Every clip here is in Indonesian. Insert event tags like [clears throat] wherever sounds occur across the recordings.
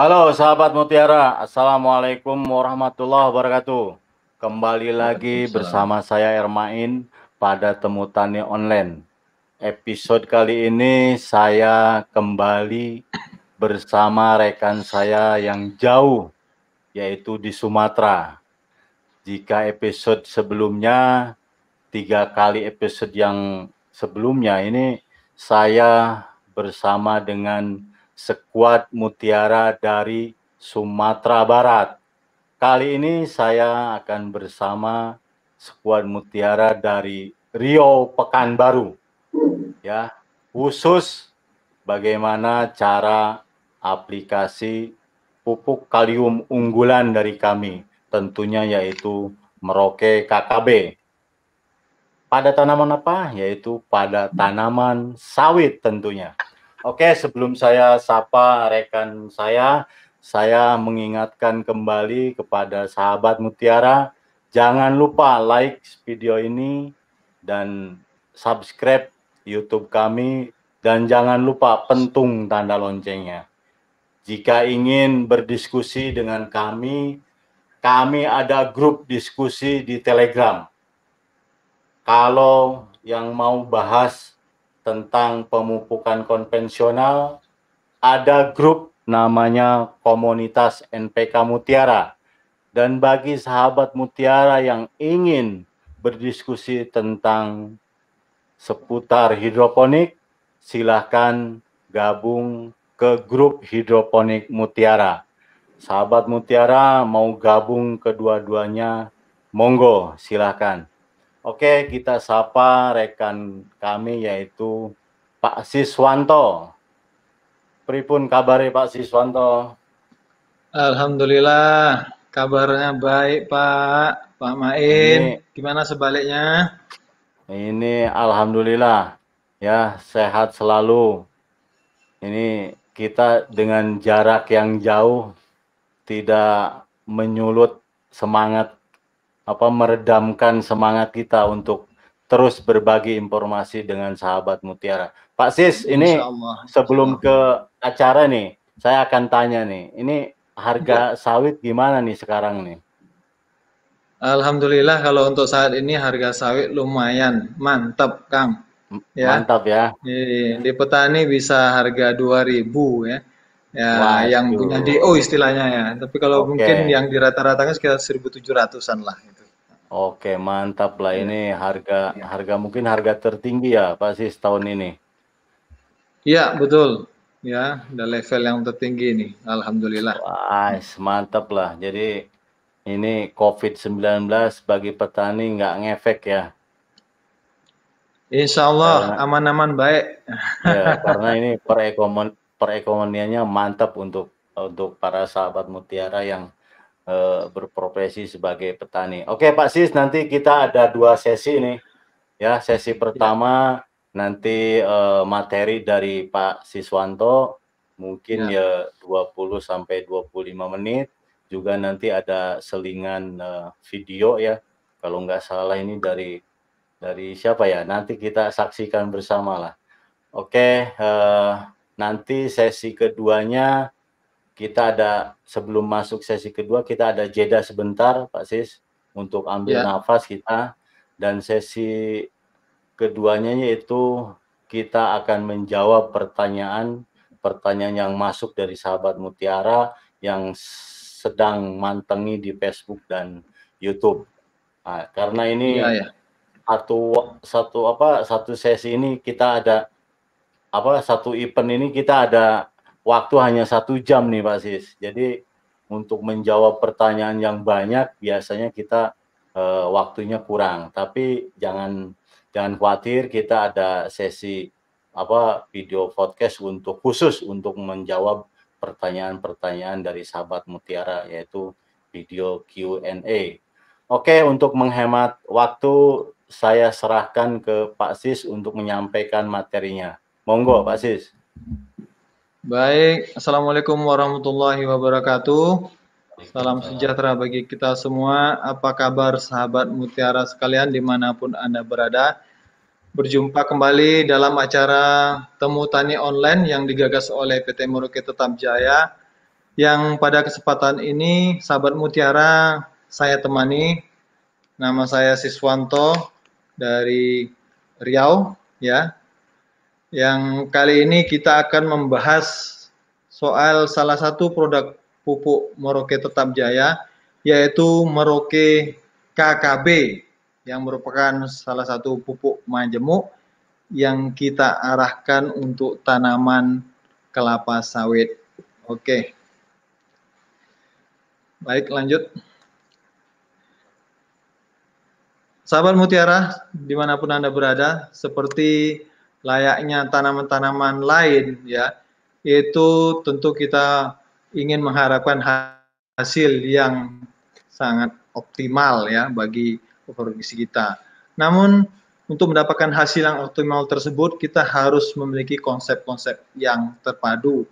Halo sahabat Mutiara, Assalamualaikum warahmatullahi wabarakatuh. Kembali lagi bersama saya Ermain pada Temu Tani Online. Episode kali ini saya kembali bersama rekan saya yang jauh, yaitu di Sumatera. Jika episode sebelumnya, tiga kali episode yang sebelumnya ini saya bersama dengan Sekuat Mutiara dari Sumatera Barat. Kali ini saya akan bersama Sekuat Mutiara dari Rio Pekanbaru. Ya, khusus bagaimana cara aplikasi pupuk kalium unggulan dari kami, tentunya yaitu Merauke KKB. Pada tanaman apa? Yaitu pada tanaman sawit tentunya. Oke, sebelum saya sapa rekan saya, saya mengingatkan kembali kepada sahabat Mutiara, jangan lupa like video ini dan subscribe YouTube kami dan jangan lupa pentung tanda loncengnya. Jika ingin berdiskusi dengan kami, kami ada grup diskusi di Telegram. Kalau yang mau bahas tentang pemupukan konvensional, ada grup namanya Komunitas NPK Mutiara. Dan bagi sahabat Mutiara yang ingin berdiskusi tentang seputar hidroponik, silahkan gabung ke grup hidroponik Mutiara. Sahabat Mutiara mau gabung kedua-duanya, monggo silahkan. Oke, kita sapa rekan kami yaitu Pak Siswanto. Pripun kabare Pak Siswanto? Alhamdulillah, kabarnya baik Pak. Pak Main, ini, gimana sebaliknya? Ini alhamdulillah ya sehat selalu. Ini kita dengan jarak yang jauh tidak menyulut semangat apa meredamkan semangat kita untuk terus berbagi informasi dengan sahabat Mutiara. Pak Sis, ini sebelum ke acara nih, saya akan tanya nih, ini harga ya. sawit gimana nih sekarang nih? Alhamdulillah kalau untuk saat ini harga sawit lumayan mantap, Kang. Ya. Mantap ya. Di, di petani bisa harga 2000 ya. Ya, Wah, yang punya DO istilahnya ya. Tapi kalau okay. mungkin yang di rata-ratanya sekitar 1700-an lah gitu. Oke, mantap lah. Iya. Ini harga ya. harga mungkin harga tertinggi ya Pak Sis tahun ini. Iya, betul. Ya, ada level yang tertinggi ini. Alhamdulillah. Wah, mantap lah. Jadi ini COVID-19 bagi petani nggak ngefek ya. Insya Allah aman-aman baik. Ya, karena ini perekonomian perekonomiannya mantap untuk untuk para sahabat mutiara yang uh, berprofesi sebagai petani. Oke Pak Sis, nanti kita ada dua sesi nih. Ya, sesi pertama ya. nanti uh, materi dari Pak Siswanto mungkin ya. ya 20 sampai 25 menit. Juga nanti ada selingan uh, video ya. Kalau nggak salah ini dari dari siapa ya? Nanti kita saksikan bersama lah. Oke, uh, nanti sesi keduanya kita ada sebelum masuk sesi kedua kita ada jeda sebentar Pak Sis untuk ambil yeah. nafas kita dan sesi keduanya yaitu kita akan menjawab pertanyaan pertanyaan yang masuk dari sahabat Mutiara yang sedang mantengi di Facebook dan YouTube. Nah, karena ini yeah, yeah. satu satu apa satu sesi ini kita ada apa satu event ini kita ada waktu hanya satu jam nih Pak Sis. Jadi untuk menjawab pertanyaan yang banyak biasanya kita uh, waktunya kurang. Tapi jangan jangan khawatir kita ada sesi apa video podcast untuk khusus untuk menjawab pertanyaan-pertanyaan dari sahabat Mutiara yaitu video Q&A. Oke, untuk menghemat waktu saya serahkan ke Pak Sis untuk menyampaikan materinya. Monggo Pak Sis. Baik, Assalamualaikum warahmatullahi wabarakatuh. Salam sejahtera bagi kita semua. Apa kabar sahabat mutiara sekalian di mana pun Anda berada? Berjumpa kembali dalam acara Temu Tani Online yang digagas oleh PT Merauke Tetap Jaya yang pada kesempatan ini sahabat Mutiara saya temani nama saya Siswanto dari Riau ya. Yang kali ini kita akan membahas soal salah satu produk pupuk Merauke Tetap Jaya yaitu Merauke KKB yang merupakan salah satu pupuk majemuk yang kita arahkan untuk tanaman kelapa sawit. Oke. Baik, lanjut. Sahabat Mutiara, di mana pun Anda berada, seperti layaknya tanaman-tanaman lain, ya, itu tentu kita ingin mengharapkan hasil yang sangat optimal ya bagi produksi kita. Namun untuk mendapatkan hasil yang optimal tersebut kita harus memiliki konsep-konsep yang terpadu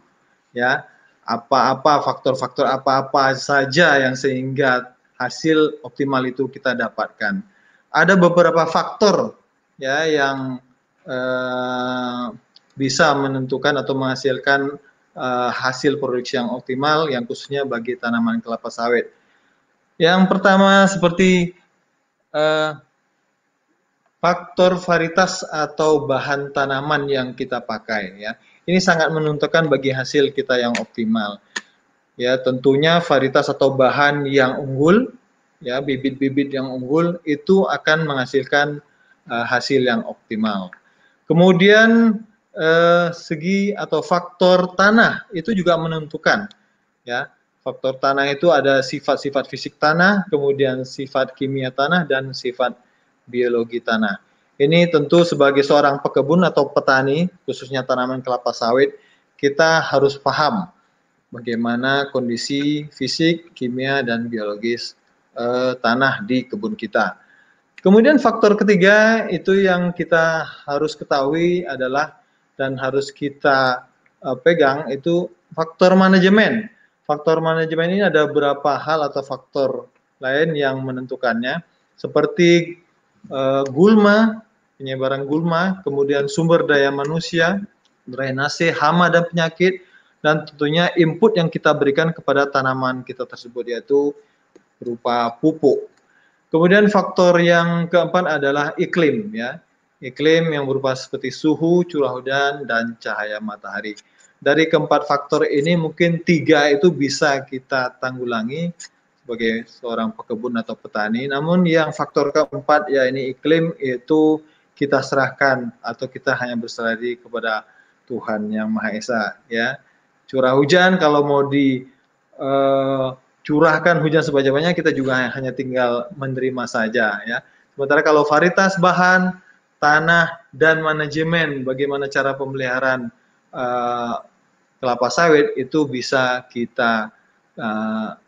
ya. Apa-apa faktor-faktor apa-apa saja yang sehingga hasil optimal itu kita dapatkan ada beberapa faktor ya yang uh, bisa menentukan atau menghasilkan uh, hasil produksi yang optimal yang khususnya bagi tanaman kelapa sawit. Yang pertama seperti uh, faktor varietas atau bahan tanaman yang kita pakai ya. Ini sangat menentukan bagi hasil kita yang optimal. Ya, tentunya varietas atau bahan yang unggul ya bibit-bibit yang unggul itu akan menghasilkan uh, hasil yang optimal. Kemudian uh, segi atau faktor tanah itu juga menentukan ya. Faktor tanah itu ada sifat-sifat fisik tanah, kemudian sifat kimia tanah dan sifat biologi tanah. Ini tentu sebagai seorang pekebun atau petani, khususnya tanaman kelapa sawit, kita harus paham bagaimana kondisi fisik, kimia, dan biologis uh, tanah di kebun kita. Kemudian faktor ketiga itu yang kita harus ketahui adalah dan harus kita uh, pegang itu faktor manajemen. Faktor manajemen ini ada beberapa hal atau faktor lain yang menentukannya seperti uh, gulma, penyebaran gulma, kemudian sumber daya manusia, drainase, hama dan penyakit dan tentunya input yang kita berikan kepada tanaman kita tersebut yaitu berupa pupuk. Kemudian faktor yang keempat adalah iklim ya. Iklim yang berupa seperti suhu, curah hujan dan cahaya matahari. Dari keempat faktor ini mungkin tiga itu bisa kita tanggulangi sebagai seorang pekebun atau petani. Namun yang faktor keempat ya ini iklim itu kita serahkan atau kita hanya berserah diri kepada Tuhan yang Maha Esa ya. Curah hujan kalau mau di uh, curahkan hujan sebanyak-banyaknya kita juga hanya tinggal menerima saja ya. Sementara kalau varietas bahan, tanah dan manajemen bagaimana cara pemeliharaan uh, kelapa sawit itu bisa kita uh,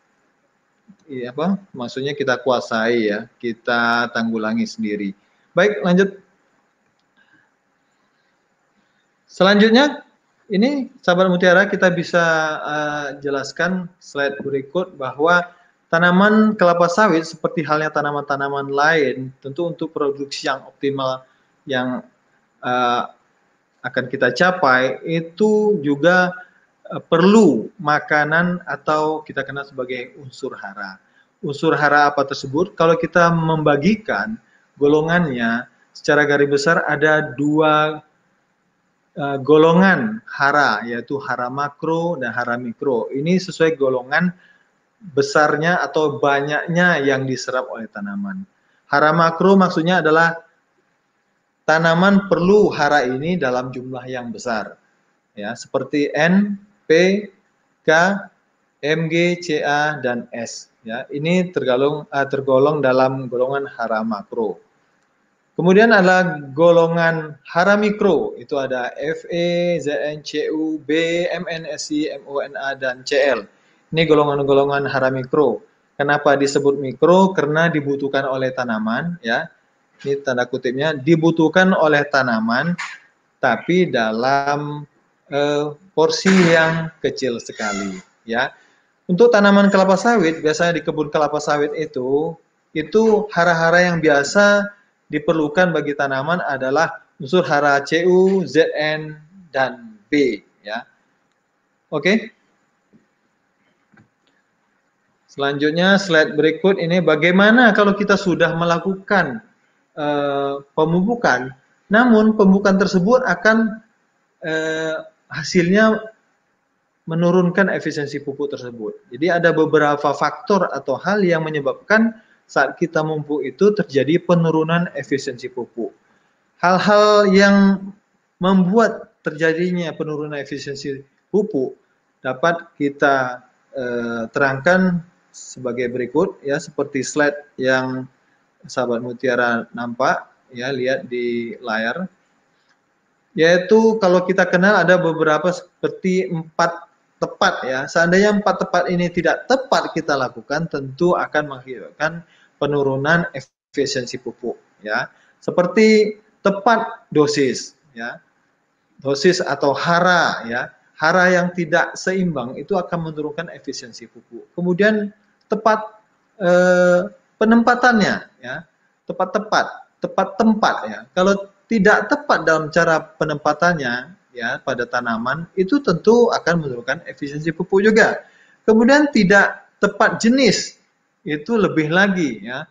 ya apa? Maksudnya kita kuasai ya, kita tanggulangi sendiri. Baik, lanjut. Selanjutnya ini sahabat mutiara kita bisa uh, jelaskan slide berikut bahwa tanaman kelapa sawit seperti halnya tanaman-tanaman lain tentu untuk produksi yang optimal yang uh, akan kita capai itu juga uh, perlu makanan atau kita kenal sebagai unsur hara. Unsur hara apa tersebut? Kalau kita membagikan golongannya secara garis besar ada dua uh, golongan hara yaitu hara makro dan hara mikro. Ini sesuai golongan besarnya atau banyaknya yang diserap oleh tanaman. Hara makro maksudnya adalah tanaman perlu hara ini dalam jumlah yang besar. Ya, seperti N, P, K, Mg, Ca dan S. Ya, ini tergolong uh, tergolong dalam golongan hara makro. Kemudian ada golongan hara mikro, itu ada Fe, Zn, Cu, B, Mn, Si, Mona, dan Cl. Ini golongan-golongan hara mikro. Kenapa disebut mikro? Karena dibutuhkan oleh tanaman, ya. Ini tanda kutipnya, dibutuhkan oleh tanaman, tapi dalam uh, porsi yang kecil sekali, ya. Untuk tanaman kelapa sawit, biasanya di kebun kelapa sawit itu, itu hara-hara yang biasa diperlukan bagi tanaman adalah unsur hara Cu, Zn, dan B. Ya, Oke. Selanjutnya slide berikut ini bagaimana kalau kita sudah melakukan uh, pemupukan, namun pemupukan tersebut akan uh, hasilnya menurunkan efisiensi pupuk tersebut. Jadi ada beberapa faktor atau hal yang menyebabkan saat kita memupuk itu terjadi penurunan efisiensi pupuk. Hal-hal yang membuat terjadinya penurunan efisiensi pupuk dapat kita eh, terangkan sebagai berikut ya seperti slide yang sahabat Mutiara nampak ya lihat di layar yaitu kalau kita kenal ada beberapa seperti empat tepat ya seandainya empat tepat ini tidak tepat kita lakukan tentu akan mengakibatkan penurunan efisiensi pupuk ya seperti tepat dosis ya dosis atau hara ya hara yang tidak seimbang itu akan menurunkan efisiensi pupuk. Kemudian tepat eh, penempatannya ya, tepat-tepat, tepat tempat ya. Kalau tidak tepat dalam cara penempatannya ya pada tanaman itu tentu akan menurunkan efisiensi pupuk juga. Kemudian tidak tepat jenis itu lebih lagi ya.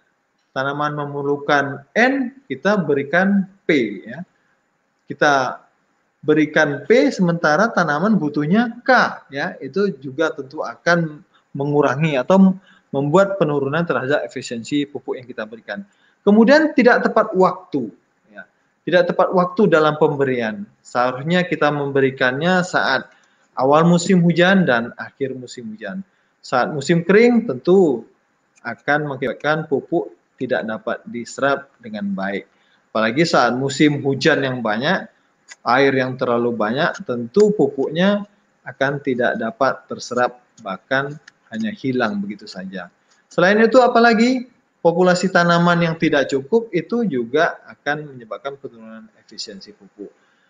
Tanaman memerlukan N, kita berikan P ya. Kita berikan P sementara tanaman butuhnya K ya itu juga tentu akan mengurangi atau membuat penurunan terhadap efisiensi pupuk yang kita berikan. Kemudian tidak tepat waktu ya. Tidak tepat waktu dalam pemberian. Seharusnya kita memberikannya saat awal musim hujan dan akhir musim hujan. Saat musim kering tentu akan mengakibatkan pupuk tidak dapat diserap dengan baik. Apalagi saat musim hujan yang banyak air yang terlalu banyak, tentu pupuknya akan tidak dapat terserap, bahkan hanya hilang begitu saja. Selain itu, apalagi populasi tanaman yang tidak cukup itu juga akan menyebabkan penurunan efisiensi pupuk.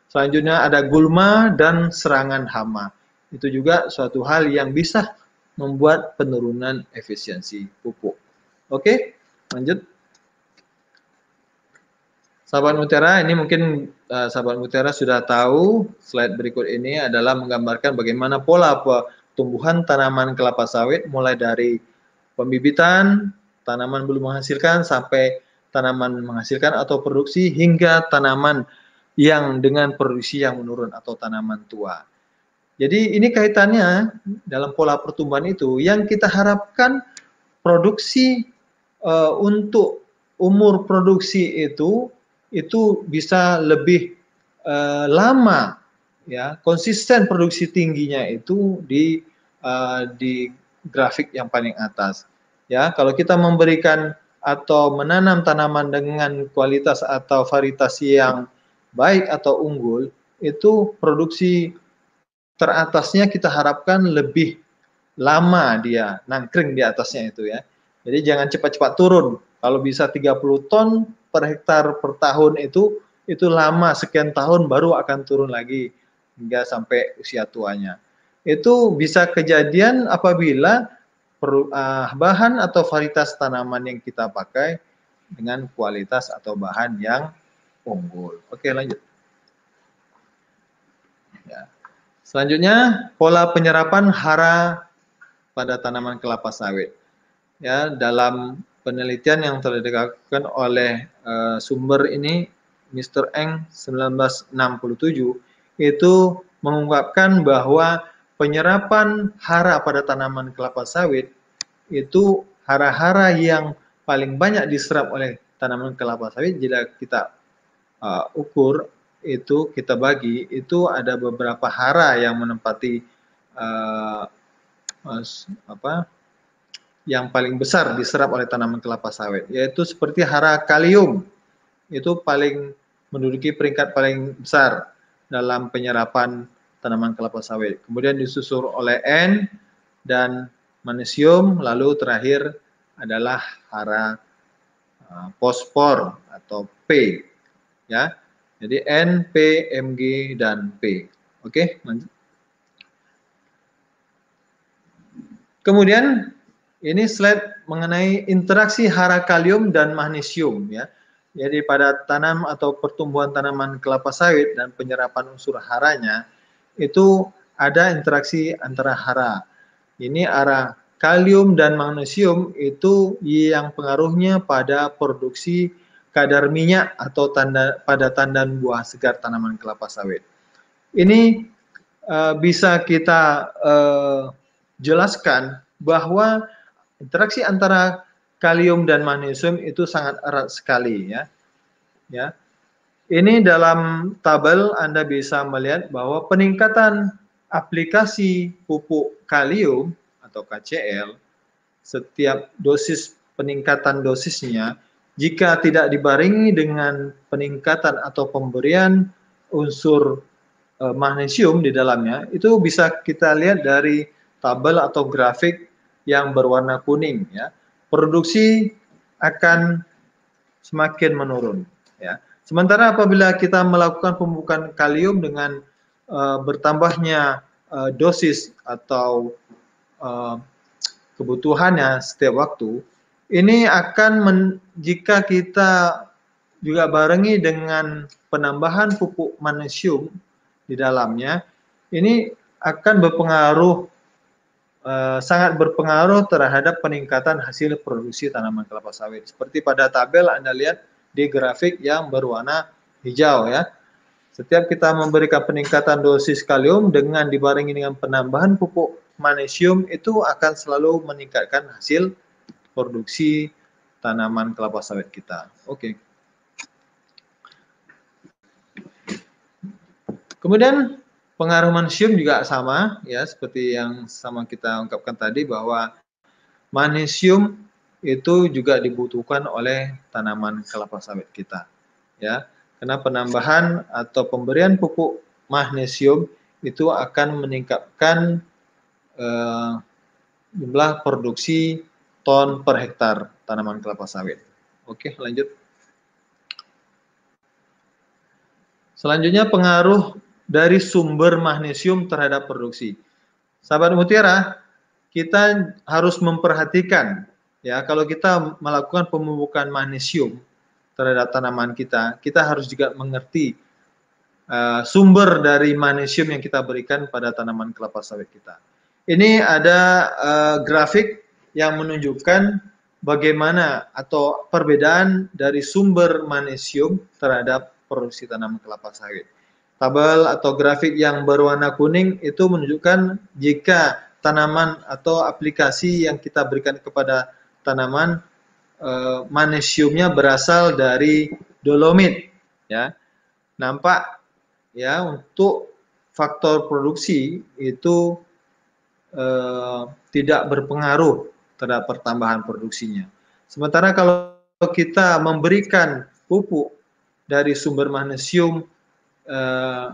Selanjutnya ada gulma dan serangan hama. Itu juga suatu hal yang bisa membuat penurunan efisiensi pupuk. Oke, lanjut. Sahabat Mutiara, ini mungkin uh, sahabat Mutiara sudah tahu slide berikut ini adalah menggambarkan bagaimana pola pertumbuhan tanaman kelapa sawit mulai dari pembibitan, tanaman belum menghasilkan sampai tanaman menghasilkan atau produksi hingga tanaman yang dengan produksi yang menurun atau tanaman tua. Jadi ini kaitannya dalam pola pertumbuhan itu. Yang kita harapkan produksi uh, untuk umur produksi itu itu bisa lebih uh, lama ya konsisten produksi tingginya itu di uh, di grafik yang paling atas. Ya kalau kita memberikan atau menanam tanaman dengan kualitas atau varietas yang baik atau unggul itu produksi teratasnya kita harapkan lebih lama dia nangkring di atasnya itu ya jadi jangan cepat-cepat turun kalau bisa 30 ton per hektar per tahun itu itu lama sekian tahun baru akan turun lagi hingga sampai usia tuanya. Itu bisa kejadian apabila per, uh, bahan atau varietas tanaman yang kita pakai dengan kualitas atau bahan yang unggul. Oke, lanjut. Ya. Selanjutnya, pola penyerapan hara pada tanaman kelapa sawit. Ya, dalam penelitian yang telah dilakukan oleh uh, sumber ini Mr. Eng 1967 itu mengungkapkan bahwa penyerapan hara pada tanaman kelapa sawit itu hara-hara yang paling banyak diserap oleh tanaman kelapa sawit jika kita uh, ukur itu kita bagi itu ada beberapa hara yang menempati uh, apa yang paling besar diserap oleh tanaman kelapa sawit, yaitu seperti hara kalium. Itu paling menduduki peringkat paling besar dalam penyerapan tanaman kelapa sawit. Kemudian disusul oleh N dan magnesium, lalu terakhir adalah hara uh, fosfor atau P. Ya. Jadi N, P, Mg dan P. Oke, Kemudian ini slide mengenai interaksi hara kalium dan magnesium ya. Jadi pada tanam atau pertumbuhan tanaman kelapa sawit dan penyerapan unsur haranya itu ada interaksi antara hara. Ini arah kalium dan magnesium itu yang pengaruhnya pada produksi kadar minyak atau tanda pada tandan buah segar tanaman kelapa sawit. Ini uh, bisa kita uh, jelaskan bahwa interaksi antara kalium dan magnesium itu sangat erat sekali ya. Ya. Ini dalam tabel Anda bisa melihat bahwa peningkatan aplikasi pupuk kalium atau KCl setiap dosis peningkatan dosisnya jika tidak dibarengi dengan peningkatan atau pemberian unsur e, magnesium di dalamnya itu bisa kita lihat dari tabel atau grafik yang berwarna kuning ya. Produksi akan semakin menurun ya. Sementara apabila kita melakukan pemupukan kalium dengan uh, bertambahnya uh, dosis atau uh, kebutuhannya setiap waktu, ini akan men, jika kita juga barengi dengan penambahan pupuk magnesium di dalamnya, ini akan berpengaruh uh, sangat berpengaruh terhadap peningkatan hasil produksi tanaman kelapa sawit. Seperti pada tabel Anda lihat di grafik yang berwarna hijau ya. Setiap kita memberikan peningkatan dosis kalium dengan dibarengi dengan penambahan pupuk magnesium itu akan selalu meningkatkan hasil produksi tanaman kelapa sawit kita. Oke. Okay. Kemudian pengaruh magnesium juga sama ya seperti yang sama kita ungkapkan tadi bahwa magnesium itu juga dibutuhkan oleh tanaman kelapa sawit kita ya karena penambahan atau pemberian pupuk magnesium itu akan meningkatkan uh, jumlah produksi ton per hektar tanaman kelapa sawit. Oke, lanjut. Selanjutnya pengaruh dari sumber magnesium terhadap produksi. Sahabat Mutiara, kita harus memperhatikan ya kalau kita melakukan pemupukan magnesium terhadap tanaman kita, kita harus juga mengerti uh, sumber dari magnesium yang kita berikan pada tanaman kelapa sawit kita. Ini ada uh, grafik yang menunjukkan bagaimana atau perbedaan dari sumber magnesium terhadap produksi tanaman kelapa sawit. Tabel atau grafik yang berwarna kuning itu menunjukkan jika tanaman atau aplikasi yang kita berikan kepada tanaman uh, magnesiumnya berasal dari dolomit ya nampak ya untuk faktor produksi itu uh, tidak berpengaruh terhadap pertambahan produksinya sementara kalau kita memberikan pupuk dari sumber magnesium uh,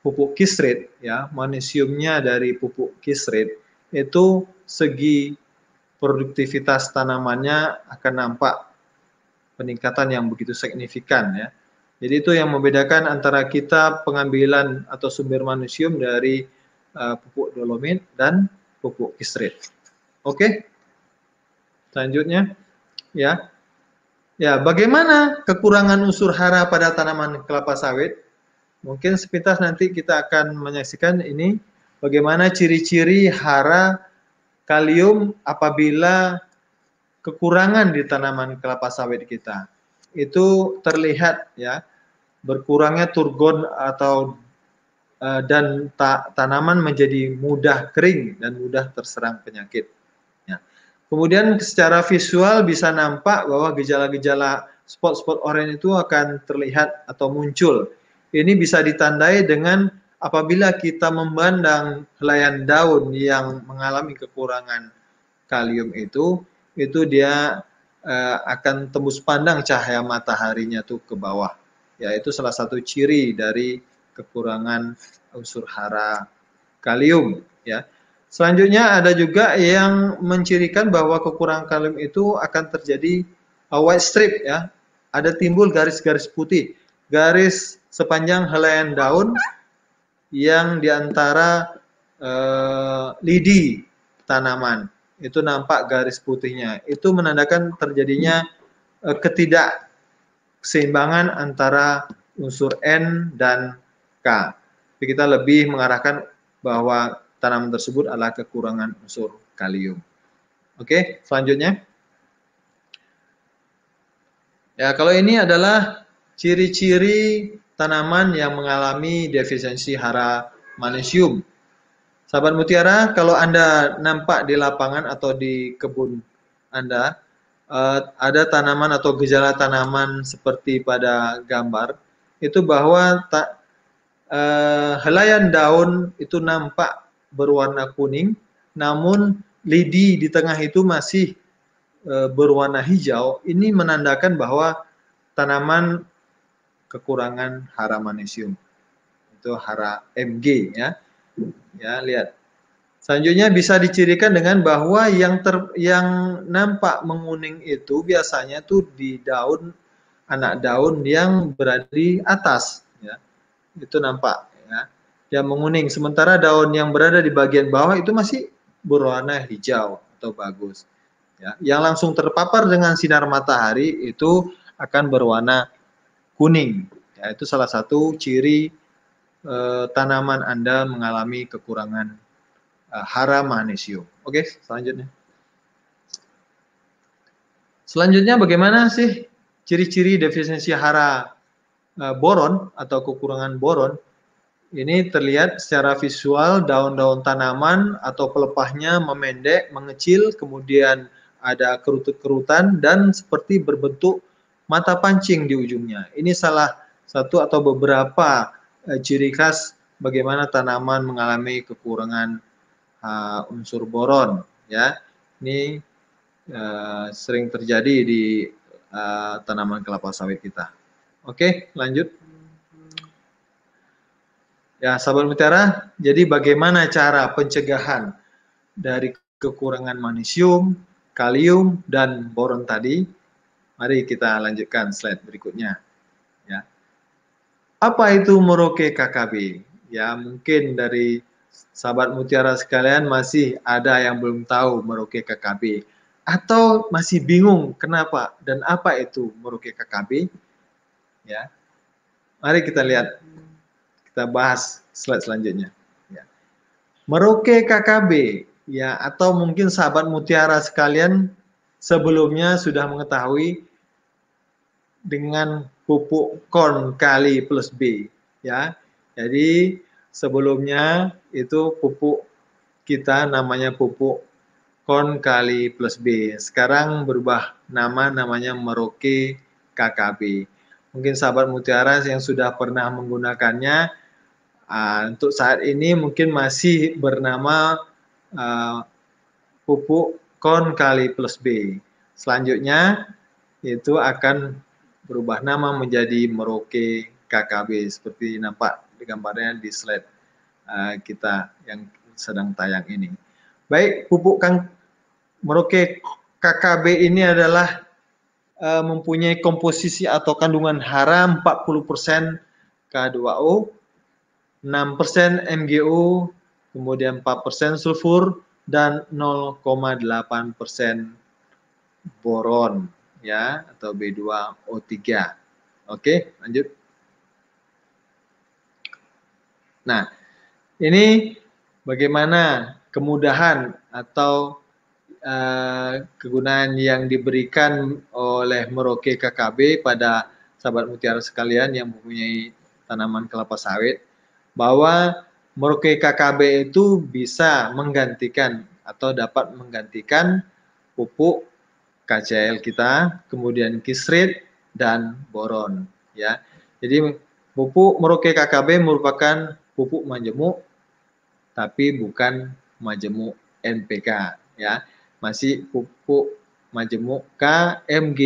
pupuk kisrit ya magnesiumnya dari pupuk kisrit itu segi produktivitas tanamannya akan nampak peningkatan yang begitu signifikan ya. Jadi itu yang membedakan antara kita pengambilan atau sumber magnesium dari uh, pupuk dolomit dan pupuk kisrit. Oke. Selanjutnya ya. Ya, bagaimana kekurangan unsur hara pada tanaman kelapa sawit? Mungkin sepintas nanti kita akan menyaksikan ini bagaimana ciri-ciri hara kalium apabila kekurangan di tanaman kelapa sawit kita. Itu terlihat ya berkurangnya turgon atau uh, dan ta tanaman menjadi mudah kering dan mudah terserang penyakit. Kemudian secara visual bisa nampak bahwa gejala-gejala spot-spot oranye itu akan terlihat atau muncul. Ini bisa ditandai dengan apabila kita memandang helaian daun yang mengalami kekurangan kalium itu, itu dia uh, akan tembus pandang cahaya mataharinya tuh ke bawah. Ya, itu salah satu ciri dari kekurangan unsur hara kalium. Ya. Selanjutnya ada juga yang mencirikan bahwa kekurangan kalium itu akan terjadi uh, white strip ya. Ada timbul garis-garis putih, garis sepanjang helaian daun yang di antara uh, lidi tanaman itu nampak garis putihnya. Itu menandakan terjadinya uh, ketidakseimbangan antara unsur N dan K. Tapi kita lebih mengarahkan bahwa tanaman tersebut adalah kekurangan unsur kalium. Oke, selanjutnya. Ya, kalau ini adalah ciri-ciri tanaman yang mengalami defisiensi hara magnesium. Sahabat mutiara, kalau Anda nampak di lapangan atau di kebun Anda, uh, ada tanaman atau gejala tanaman seperti pada gambar, itu bahwa tak uh, helaian daun itu nampak berwarna kuning, namun lidi di tengah itu masih uh, berwarna hijau. Ini menandakan bahwa tanaman kekurangan hara magnesium. Itu hara Mg ya. Ya, lihat. Selanjutnya bisa dicirikan dengan bahwa yang ter, yang nampak menguning itu biasanya tuh di daun anak daun yang berada di atas ya. Itu nampak ya. Yang menguning sementara daun yang berada di bagian bawah itu masih berwarna hijau atau bagus. Ya. Yang langsung terpapar dengan sinar matahari itu akan berwarna kuning. Ya, itu salah satu ciri eh, tanaman Anda mengalami kekurangan eh, hara magnesium. Oke, selanjutnya. Selanjutnya bagaimana sih ciri-ciri defisiensi hara eh, boron atau kekurangan boron? Ini terlihat secara visual daun-daun tanaman atau pelepahnya memendek, mengecil, kemudian ada kerutut-kerutan dan seperti berbentuk mata pancing di ujungnya. Ini salah satu atau beberapa uh, ciri khas bagaimana tanaman mengalami kekurangan uh, unsur boron ya. Ini uh, sering terjadi di uh, tanaman kelapa sawit kita. Oke lanjut ya sahabat mutiara jadi bagaimana cara pencegahan dari kekurangan magnesium kalium dan boron tadi mari kita lanjutkan slide berikutnya apa itu Merauke KKB? Ya, mungkin dari sahabat mutiara sekalian masih ada yang belum tahu Merauke KKB atau masih bingung kenapa dan apa itu Merauke KKB? Ya. Mari kita lihat kita bahas slide selanjutnya. Ya. Merauke KKB ya atau mungkin sahabat mutiara sekalian sebelumnya sudah mengetahui dengan pupuk korn kali plus B ya. Jadi sebelumnya itu pupuk kita namanya pupuk korn kali plus B. Sekarang berubah nama namanya Merauke KKB. Mungkin sahabat mutiara yang sudah pernah menggunakannya uh, untuk saat ini mungkin masih bernama uh, pupuk korn kali plus B. Selanjutnya itu akan berubah nama menjadi Merauke KKB seperti nampak di gambarnya di slide uh, kita yang sedang tayang ini. Baik, pupuk Kang Merauke KKB ini adalah uh, mempunyai komposisi atau kandungan hara 40% K2O, 6% MgO, kemudian 4% sulfur dan 0,8% boron ya atau B2O3. Oke, lanjut. Nah, ini bagaimana kemudahan atau uh, kegunaan yang diberikan oleh Merauke KKB pada sahabat mutiara sekalian yang mempunyai tanaman kelapa sawit bahwa Merauke KKB itu bisa menggantikan atau dapat menggantikan pupuk KCl kita, kemudian kisrit dan boron ya. Jadi pupuk Merauke KKB merupakan pupuk majemuk tapi bukan majemuk NPK ya. Masih pupuk majemuk K, Mg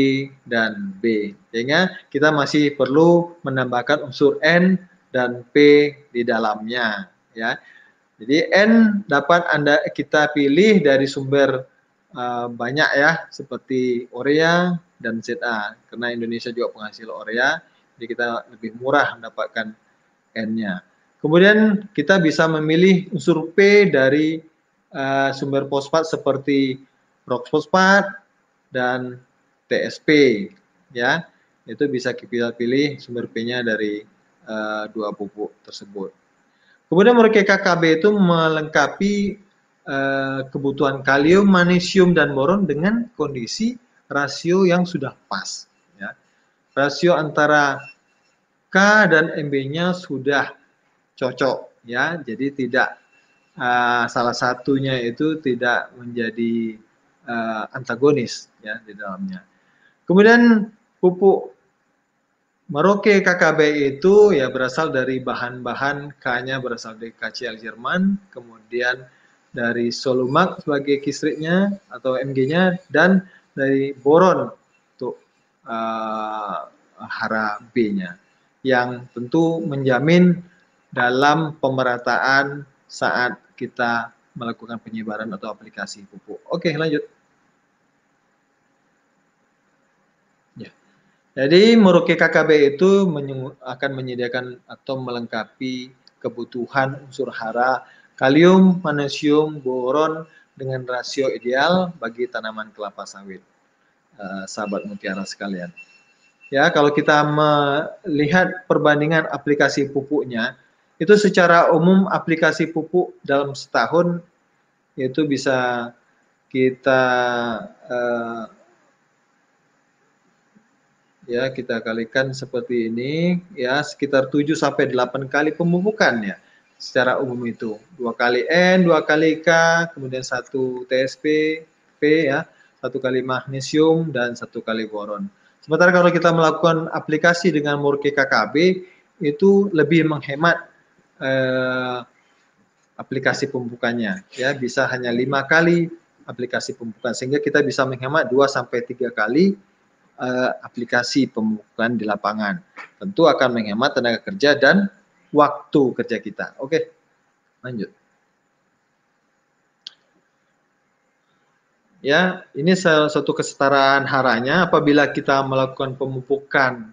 dan B. Sehingga kita masih perlu menambahkan unsur N dan P di dalamnya ya. Jadi N dapat Anda kita pilih dari sumber uh, banyak ya seperti Orea dan ZA karena Indonesia juga penghasil Orea jadi kita lebih murah mendapatkan N-nya. Kemudian kita bisa memilih unsur P dari uh, sumber fosfat seperti rock fosfat dan TSP ya. Itu bisa kita pilih sumber P-nya dari uh, dua pupuk tersebut. Kemudian mereka KKB itu melengkapi uh, kebutuhan kalium, magnesium dan boron dengan kondisi rasio yang sudah pas. Ya. Rasio antara K dan MB-nya sudah cocok, ya. Jadi tidak uh, salah satunya itu tidak menjadi uh, antagonis ya di dalamnya. Kemudian pupuk Merauke KKB itu ya berasal dari bahan-bahan K-nya berasal dari KCl Jerman, kemudian dari Solumak sebagai kistriknya atau MG-nya dan dari boron untuk uh, hara B-nya yang tentu menjamin dalam pemerataan saat kita melakukan penyebaran atau aplikasi pupuk. Oke, lanjut. Jadi Merauke KKB itu akan menyediakan atau melengkapi kebutuhan unsur hara kalium, magnesium, boron dengan rasio ideal bagi tanaman kelapa sawit. Uh, sahabat mutiara sekalian. Ya, kalau kita melihat perbandingan aplikasi pupuknya, itu secara umum aplikasi pupuk dalam setahun itu bisa kita uh, ya kita kalikan seperti ini ya sekitar 7 sampai 8 kali pemupukan ya secara umum itu. Dua kali N dua kali K kemudian satu TSP P ya satu kali magnesium dan satu kali boron. Sementara kalau kita melakukan aplikasi dengan Murke KKB itu lebih menghemat eh, aplikasi pemupukannya ya. Bisa hanya lima kali aplikasi pemupukan sehingga kita bisa menghemat 2 sampai tiga kali uh, aplikasi pemupukan di lapangan. Tentu akan menghemat tenaga kerja dan waktu kerja kita. Oke, lanjut. Ya, ini salah satu kesetaraan haranya apabila kita melakukan pemupukan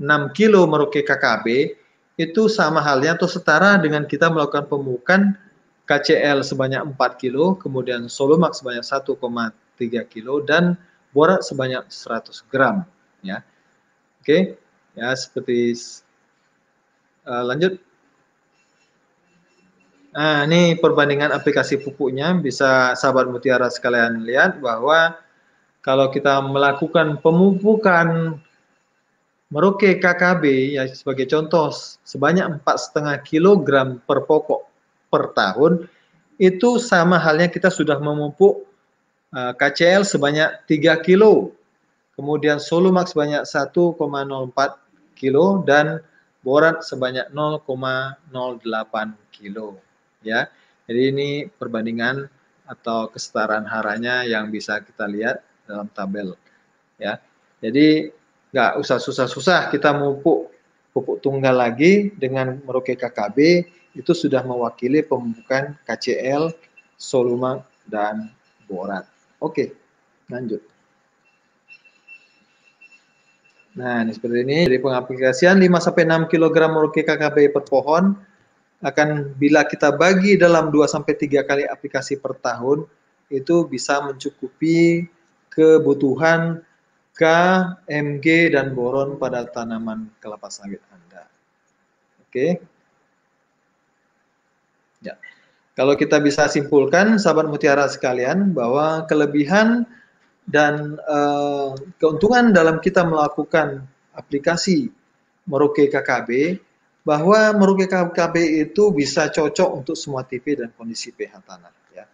6 kilo Merauke KKB itu sama halnya atau setara dengan kita melakukan pemupukan KCL sebanyak 4 kilo, kemudian Solomax sebanyak 1,3 kilo dan borak sebanyak 100 gram ya. Oke, ya seperti uh, lanjut. Nah, ini perbandingan aplikasi pupuknya bisa sahabat mutiara sekalian lihat bahwa kalau kita melakukan pemupukan Merauke KKB ya sebagai contoh sebanyak 4,5 kg per pokok per tahun itu sama halnya kita sudah memupuk KCL sebanyak 3 kilo, kemudian Solumax sebanyak 1,04 kilo dan borat sebanyak 0,08 kilo ya. Jadi ini perbandingan atau kesetaraan haranya yang bisa kita lihat dalam tabel ya. Jadi nggak usah susah-susah kita memupuk pupuk tunggal lagi dengan Merauke KKB itu sudah mewakili pemupukan KCL, Solumax dan borat. Oke, lanjut. Nah, ini seperti ini. Jadi pengaplikasian 5 sampai 6 kg Merauke KKB per pohon akan bila kita bagi dalam 2 sampai 3 kali aplikasi per tahun itu bisa mencukupi kebutuhan K, Mg dan boron pada tanaman kelapa sawit Anda. Oke. Ya. Kalau kita bisa simpulkan, sahabat mutiara sekalian, bahwa kelebihan dan uh, keuntungan dalam kita melakukan aplikasi Merauke KKB, bahwa Merauke KKB itu bisa cocok untuk semua TV dan kondisi pH tanah. Ya.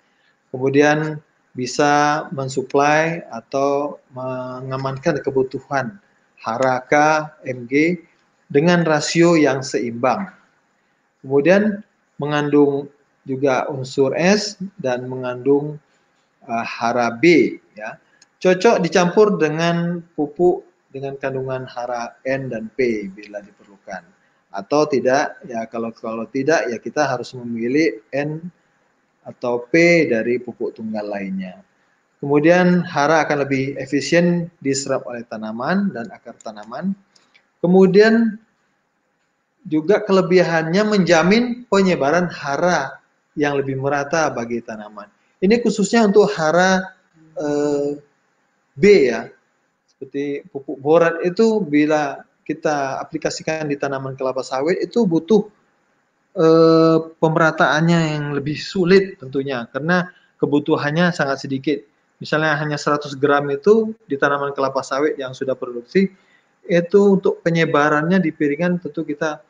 Kemudian bisa mensuplai atau mengamankan kebutuhan haraka MG dengan rasio yang seimbang. Kemudian mengandung juga unsur S dan mengandung uh, hara B ya. Cocok dicampur dengan pupuk dengan kandungan hara N dan P bila diperlukan. Atau tidak ya kalau kalau tidak ya kita harus memilih N atau P dari pupuk tunggal lainnya. Kemudian hara akan lebih efisien diserap oleh tanaman dan akar tanaman. Kemudian juga kelebihannya menjamin penyebaran hara yang lebih merata bagi tanaman. Ini khususnya untuk hara eh, B ya, seperti pupuk borat itu bila kita aplikasikan di tanaman kelapa sawit itu butuh eh, pemerataannya yang lebih sulit tentunya karena kebutuhannya sangat sedikit. Misalnya hanya 100 gram itu di tanaman kelapa sawit yang sudah produksi itu untuk penyebarannya di piringan tentu kita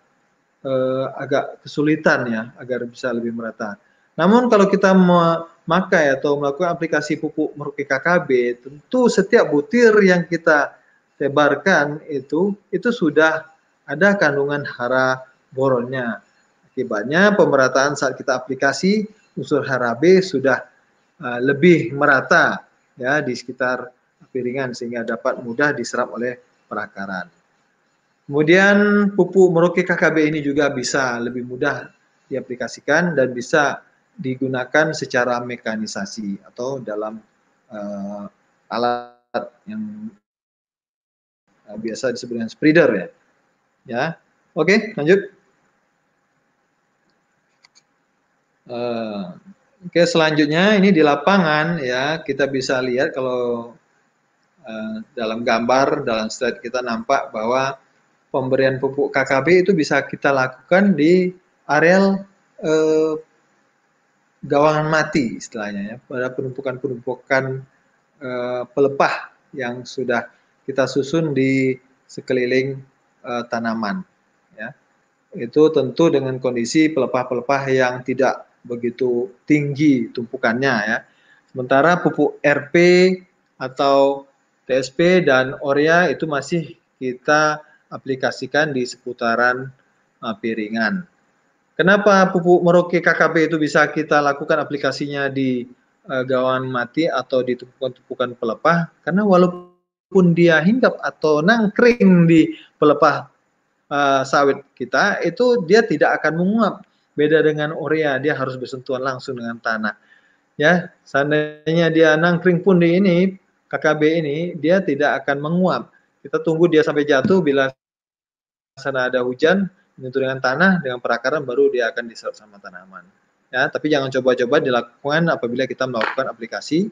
eh, agak kesulitan ya agar bisa lebih merata. Namun kalau kita memakai atau melakukan aplikasi pupuk meruki KKB, tentu setiap butir yang kita tebarkan itu itu sudah ada kandungan hara boronnya. Akibatnya pemerataan saat kita aplikasi unsur hara B sudah uh, lebih merata ya di sekitar piringan sehingga dapat mudah diserap oleh perakaran. Kemudian pupuk meroke KKB ini juga bisa lebih mudah diaplikasikan dan bisa digunakan secara mekanisasi atau dalam uh, alat yang uh, biasa disebut dengan spreader ya. Ya, oke lanjut. Uh, Oke okay, selanjutnya ini di lapangan ya kita bisa lihat kalau uh, dalam gambar dalam slide kita nampak bahwa pemberian pupuk KKB itu bisa kita lakukan di areal eh, gawangan mati istilahnya ya. Pada penumpukan-penumpukan eh, pelepah yang sudah kita susun di sekeliling eh, tanaman ya. Itu tentu dengan kondisi pelepah-pelepah yang tidak begitu tinggi tumpukannya ya. Sementara pupuk RP atau TSP dan Orea itu masih kita aplikasikan di seputaran uh, piringan. Kenapa pupuk meroke KKB itu bisa kita lakukan aplikasinya di uh, gawan mati atau di tumpukan-tumpukan pelepah? Karena walaupun dia hinggap atau nangkring di pelepah uh, sawit kita, itu dia tidak akan menguap. Beda dengan urea, dia harus bersentuhan langsung dengan tanah. Ya, seandainya dia nangkring pun di ini, KKB ini, dia tidak akan menguap kita tunggu dia sampai jatuh bila sana ada hujan menyentuh dengan tanah dengan perakaran baru dia akan diserap sama tanaman. Ya, tapi jangan coba-coba dilakukan apabila kita melakukan aplikasi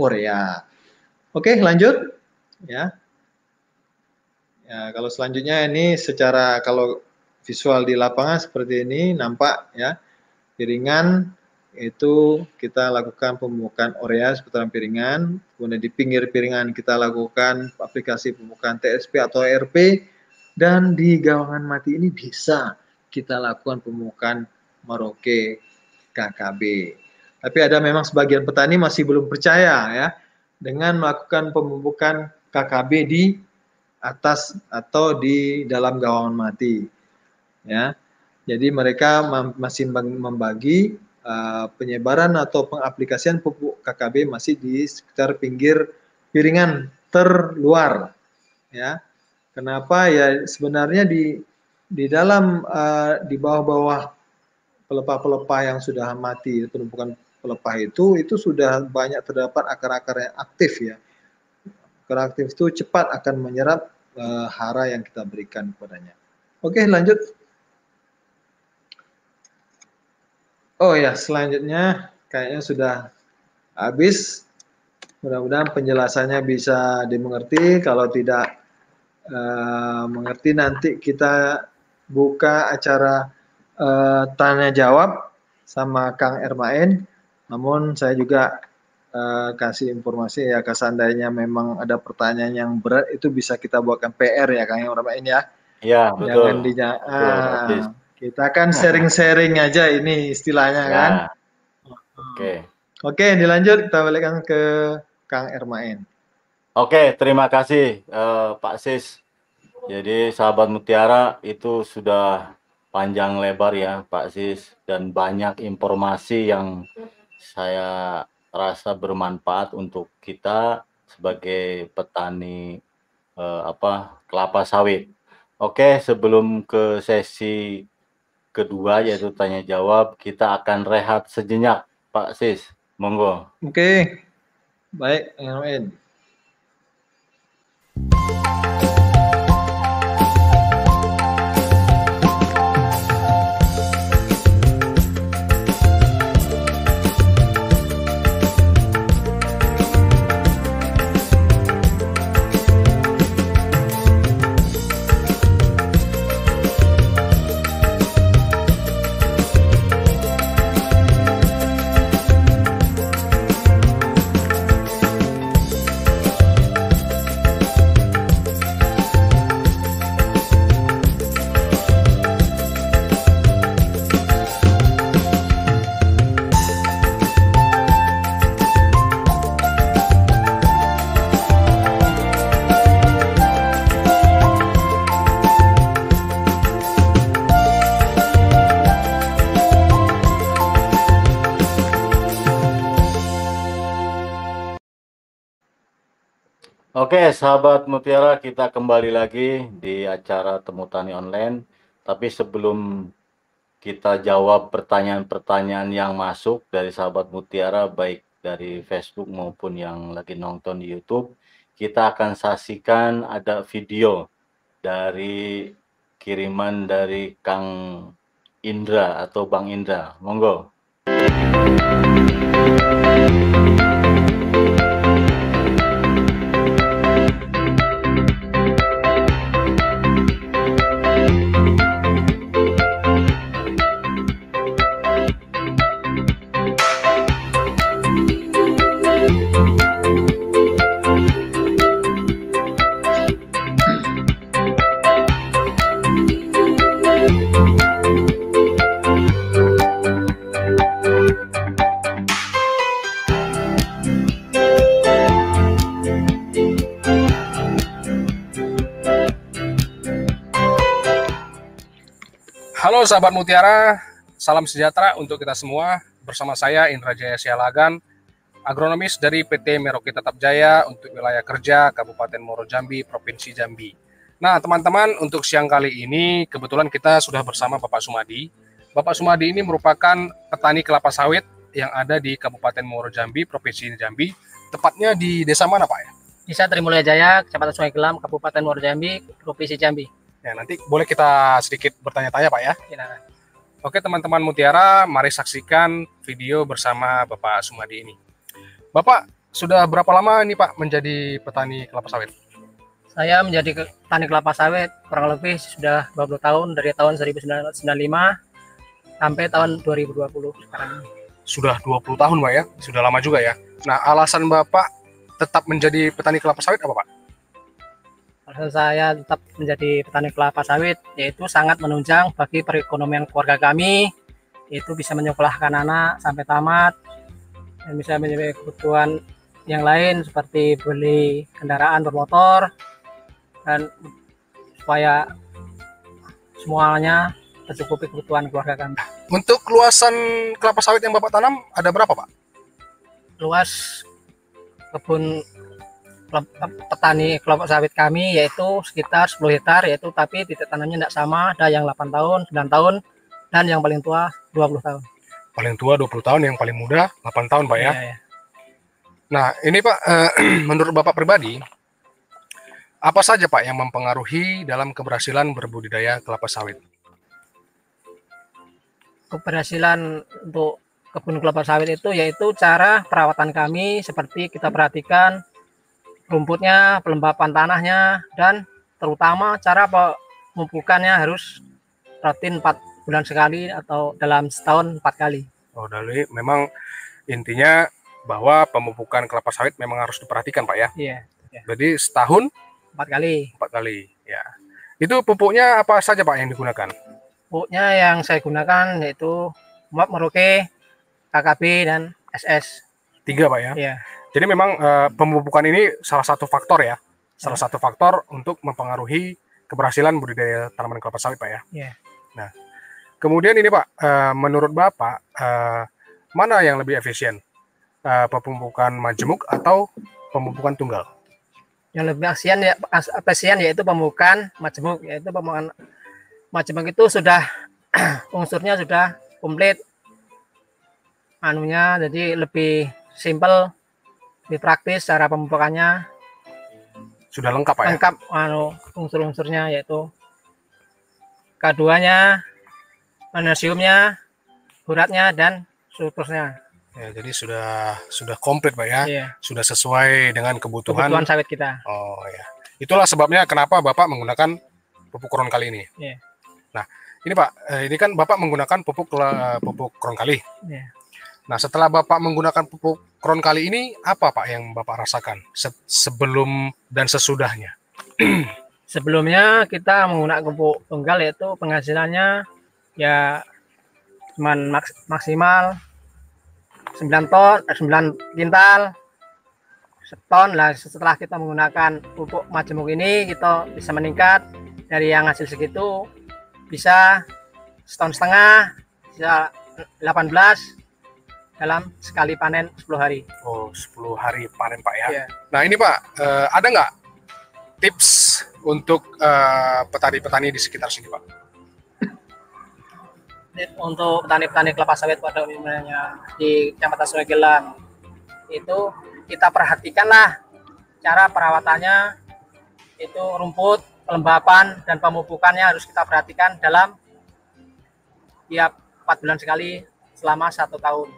urea. Oke, lanjut. Ya. Ya, kalau selanjutnya ini secara kalau visual di lapangan seperti ini nampak ya. Piringan itu kita lakukan pemupukan urea seputaran piringan, kemudian di pinggir piringan kita lakukan aplikasi pemupukan TSP atau RP, dan di gawangan mati ini bisa kita lakukan pemupukan Maroke KKB. Tapi ada memang sebagian petani masih belum percaya ya dengan melakukan pemupukan KKB di atas atau di dalam gawangan mati. Ya. Jadi mereka masih membagi uh, penyebaran atau pengaplikasian pupuk KKB masih di sekitar pinggir piringan terluar ya. Kenapa? Ya sebenarnya di di dalam uh, di bawah-bawah pelepah-pelepah yang sudah mati penumpukan pelepah itu itu sudah banyak terdapat akar-akar yang aktif ya. Akar aktif itu cepat akan menyerap uh, hara yang kita berikan kepadanya. Oke lanjut Oh ya, selanjutnya kayaknya sudah habis. Mudah-mudahan penjelasannya bisa dimengerti. Kalau tidak uh, mengerti, nanti kita buka acara uh, tanya jawab sama Kang Ermain. Namun saya juga uh, kasih informasi ya, seandainya memang ada pertanyaan yang berat itu bisa kita buatkan PR ya Kang Ermain ya. Iya betul. Jangan di, ah, kita kan sharing-sharing aja ini istilahnya ya. kan. Oke. Okay. Oke, dilanjut kita balikkan ke Kang Ermain. Oke, terima kasih uh, Pak Sis. Jadi sahabat Mutiara itu sudah panjang lebar ya Pak Sis dan banyak informasi yang saya rasa bermanfaat untuk kita sebagai petani uh, apa kelapa sawit. Oke, sebelum ke sesi kedua yaitu tanya jawab. Kita akan rehat sejenak, Pak Sis. Monggo. Oke. Baik, Amin. Sahabat Mutiara, kita kembali lagi di acara Temu Tani Online. Tapi sebelum kita jawab pertanyaan-pertanyaan yang masuk dari sahabat Mutiara, baik dari Facebook maupun yang lagi nonton di YouTube, kita akan saksikan ada video dari kiriman dari Kang Indra atau Bang Indra. Monggo. Halo sahabat Mutiara, salam sejahtera untuk kita semua. Bersama saya Indra Jaya Sialagan, agronomis dari PT Merauke Tetap Jaya untuk wilayah kerja Kabupaten Moro Jambi, Provinsi Jambi. Nah teman-teman untuk siang kali ini kebetulan kita sudah bersama Bapak Sumadi. Bapak Sumadi ini merupakan petani kelapa sawit yang ada di Kabupaten Moro Jambi, Provinsi Jambi. Tepatnya di desa mana Pak? Desa Trimulya Jaya, Kecamatan Sungai Gelam, Kabupaten Moro Jambi, Provinsi Jambi. Ya, nanti boleh kita sedikit bertanya-tanya Pak ya. Silakan. Oke teman-teman Mutiara, mari saksikan video bersama Bapak Sumadi ini. Bapak sudah berapa lama ini Pak menjadi petani kelapa sawit? Saya menjadi petani kelapa sawit kurang lebih sudah 20 tahun dari tahun 1995 sampai tahun 2020 sekarang. Sudah 20 tahun Pak ya, sudah lama juga ya. Nah alasan Bapak tetap menjadi petani kelapa sawit apa Pak? Alasan saya tetap menjadi petani kelapa sawit yaitu sangat menunjang bagi perekonomian keluarga kami itu bisa menyekolahkan anak sampai tamat dan bisa menjadi kebutuhan yang lain seperti beli kendaraan bermotor dan supaya semuanya tercukupi kebutuhan keluarga kami. Untuk luasan kelapa sawit yang Bapak tanam ada berapa Pak? Luas kebun petani kelapa sawit kami yaitu sekitar 10 hektar yaitu tapi titik tanamnya tidak sama ada yang 8 tahun 9 tahun dan yang paling tua 20 tahun Paling tua 20 tahun, yang paling muda 8 tahun Pak ya. Iya, iya. Nah ini Pak, eh, [clears throat] menurut Bapak pribadi, apa saja Pak yang mempengaruhi dalam keberhasilan berbudidaya kelapa sawit? keberhasilan untuk kebun kelapa sawit itu yaitu cara perawatan kami seperti kita perhatikan rumputnya, pelembapan tanahnya dan terutama cara pemupukannya harus rutin 4 bulan sekali atau dalam setahun 4 kali. Oh, dari memang intinya bahwa pemupukan kelapa sawit memang harus diperhatikan, Pak ya. Iya, Jadi setahun 4 kali. empat kali, ya. Itu pupuknya apa saja, Pak, yang digunakan? Pupuknya yang saya gunakan yaitu MAP Merauke, KKB dan SS. Tiga, Pak ya. Iya. Jadi memang eh, pemupukan ini salah satu faktor ya, salah satu faktor untuk mempengaruhi keberhasilan budidaya tanaman kelapa sawit, Pak ya. Iya. Nah, kemudian ini, Pak, eh, menurut Bapak eh, mana yang lebih efisien, Eh, pemupukan majemuk atau pemupukan tunggal? yang lebih asian ya efisien yaitu pemupukan majemuk yaitu pemupukan majemuk itu sudah [clears throat] unsurnya sudah komplit anunya jadi lebih simpel lebih praktis cara pemupukannya Sudah lengkap, Pak ya. lengkap anu unsur-unsurnya yaitu keduanya magnesiumnya uratnya dan sulfurnya Ya, jadi sudah sudah komplit, Pak ya. Iya, Sudah sesuai dengan kebutuhan. kebutuhan sawit kita Oh ya. Itulah sebabnya kenapa Bapak menggunakan pupuk kron kali ini. Iya. Nah, ini Pak, eh, ini kan Bapak menggunakan pupuk la- pupuk kron kali. Iya. Nah, setelah Bapak menggunakan pupuk kron kali ini, apa Pak yang Bapak rasakan se- sebelum dan sesudahnya? [clears throat] sebelumnya kita menggunakan pupuk tunggal yaitu penghasilannya ya cuman maks- maksimal 9 ton eh, 9 kintal seton lah setelah kita menggunakan pupuk majemuk ini kita bisa meningkat dari yang hasil segitu bisa setahun setengah bisa 18 dalam sekali panen 10 hari. Oh, 10 hari panen Pak ya. Iya. Nah, ini Pak, eh, ada nggak tips untuk eh, petani-petani di sekitar sini, Pak? Untuk petani-petani kelapa sawit pada umumnya di Kecamatan Sungai Gelang itu kita perhatikanlah cara perawatannya itu rumput, pelembapan dan pemupukannya harus kita perhatikan dalam tiap 4 bulan sekali selama satu tahun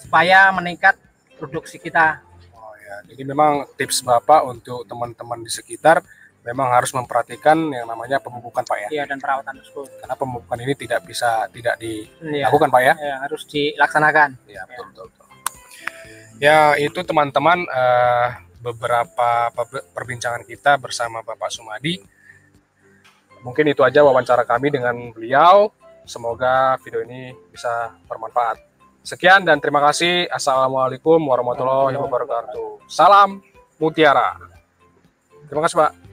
supaya meningkat produksi kita. Oh ya, jadi memang tips Bapak untuk teman-teman di sekitar memang harus memperhatikan yang namanya pemupukan Pak ya. Iya dan perawatan tersebut. Karena pemupukan ini tidak bisa tidak Iya, dilakukan Pak ya. ya, harus dilaksanakan. Ya, betul, betul, betul. Ya, itu teman-teman eh, beberapa pe- perbincangan kita bersama Bapak Sumadi. Mungkin itu aja wawancara kami dengan beliau. Semoga video ini bisa bermanfaat. Sekian dan terima kasih. Assalamualaikum warahmatullahi wabarakatuh. Salam Mutiara. Terima kasih, Pak.